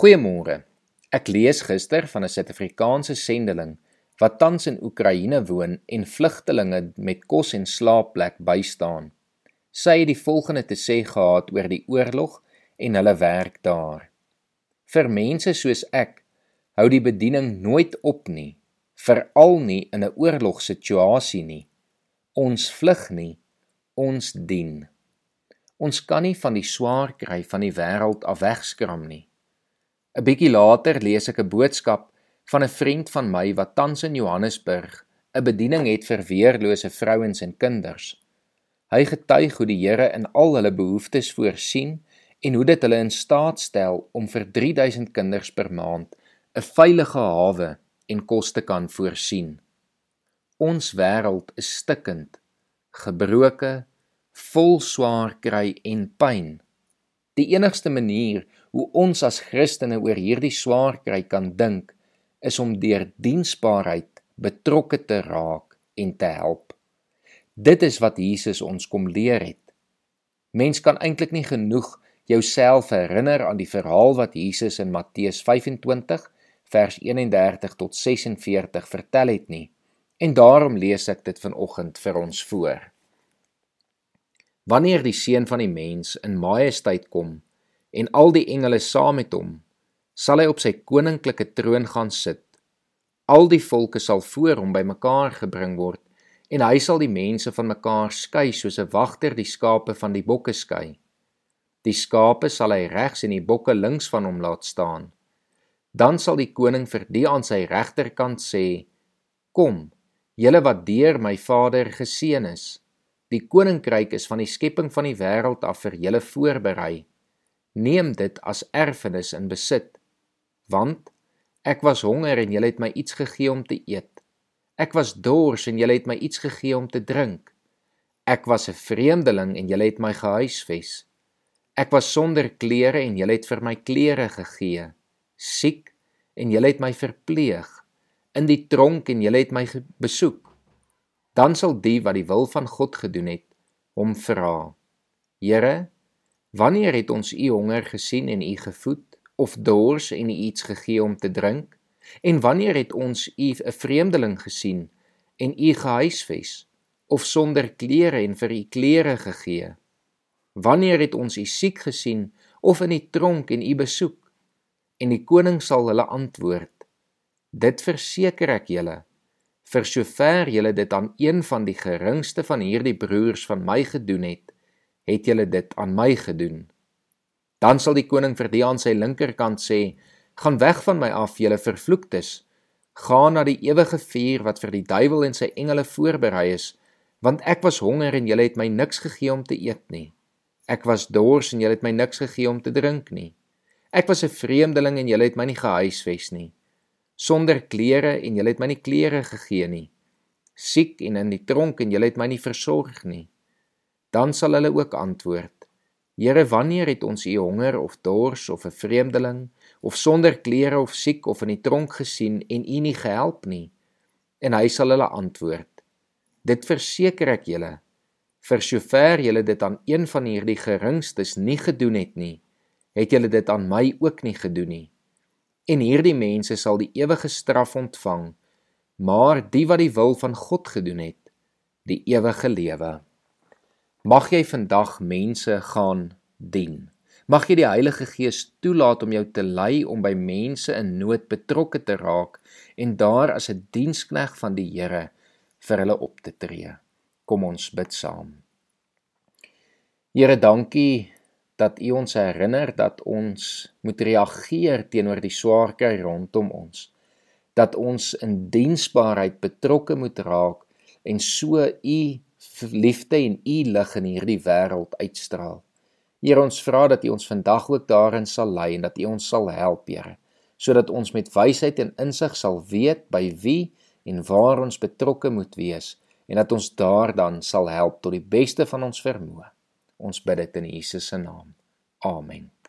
Goeiemôre. Ek lees gister van 'n Suid-Afrikaanse sendeling wat tans in Oekraïne woon en vlugtelinge met kos en slaapplek bystaan. Sy het die volgende te sê gehad oor die oorlog en hulle werk daar. Vir mense soos ek hou die bediening nooit op nie, veral nie in 'n oorlogsituasie nie. Ons vlug nie, ons dien. Ons kan nie van die swaar kry van die wêreld af wegskram nie. 'n Bietjie later lees ek 'n boodskap van 'n vriend van my wat tans in Johannesburg 'n bediening het vir weerlose vrouens en kinders. Hy getuig hoe die Here in al hulle behoeftes voorsien en hoe dit hulle in staat stel om vir 3000 kinders per maand 'n veilige hawe en kos te kan voorsien. Ons wêreld is stikkend, gebroke, vol swaar kry en pyn. Die enigste manier hoe ons as Christene oor hierdie swaar kry kan dink, is om deur diensbaarheid betrokke te raak en te help. Dit is wat Jesus ons kom leer het. Mens kan eintlik nie genoeg jouself herinner aan die verhaal wat Jesus in Matteus 25 vers 31 tot 46 vertel het nie. En daarom lees ek dit vanoggend vir ons voor. Wanneer die seun van die mens in majesteit kom en al die engele saam met hom, sal hy op sy koninklike troon gaan sit. Al die volke sal voor hom bymekaar gebring word en hy sal die mense van mekaar skei soos 'n wagter die skape van die bokke skei. Die skape sal hy regs en die bokke links van hom laat staan. Dan sal die koning vir die aan sy regterkant sê: Kom, julle wat deur my Vader geseën is, Die koninkryk is van die skepping van die wêreld af vir julle voorberei. Neem dit as erfenis in besit. Want ek was honger en julle het my iets gegee om te eet. Ek was dors en julle het my iets gegee om te drink. Ek was 'n vreemdeling en julle het my gehuisves. Ek was sonder klere en julle het vir my klere gegee. Siek en julle het my verpleeg. In die tronk en julle het my besoek dan sal die wat die wil van God gedoen het hom vra Here wanneer het ons u honger gesien en u gevoed of dors en u iets gegee om te drink? En wanneer het ons u 'n vreemdeling gesien en u gehuisves of sonder klere en vir u klere gegee? Wanneer het ons u siek gesien of in die tronk en u besoek? En die koning sal hulle antwoord dit verseker ek julle vir sover julle dit aan een van die geringste van hierdie broers van my gedoen het, het julle dit aan my gedoen. Dan sal die koning vir die aan sy linkerkant sê: "Gaan weg van my af, julle vervloektes. Gaan na die ewige vuur wat vir die duiwel en sy engele voorberei is, want ek was honger en julle het my niks gegee om te eet nie. Ek was dors en julle het my niks gegee om te drink nie. Ek was 'n vreemdeling en julle het my nie gehuisves nie." sonder klere en julle het my nie klere gegee nie. Siek en in die tronk en julle het my nie versorg nie. Dan sal hulle ook antwoord: Here, wanneer het ons u honger of dors of 'n vreemdeling of sonder klere of siek of in die tronk gesien en u nie gehelp nie? En hy sal hulle antwoord: Dit verseker ek julle, vir sover julle dit aan een van hierdie geringstes nie gedoen het nie, het julle dit aan my ook nie gedoen nie en hierdie mense sal die ewige straf ontvang, maar die wat die wil van God gedoen het, die ewige lewe. Mag jy vandag mense gaan dien. Mag jy die Heilige Gees toelaat om jou te lei om by mense in nood betrokke te raak en daar as 'n dienskneg van die Here vir hulle op te tree. Kom ons bid saam. Here, dankie dat U ons herinner dat ons moet reageer teenoor die swaar kry rondom ons. Dat ons in diensbaarheid betrokke moet raak en so U liefde en U lig in hierdie wêreld uitstraal. Here ons vra dat U ons vandag ook daarin sal lei en dat U ons sal help, Here, sodat ons met wysheid en insig sal weet by wie en waar ons betrokke moet wees en dat ons daar dan sal help tot die beste van ons vermoë. Ons bid dit in Jesus se naam. Amen.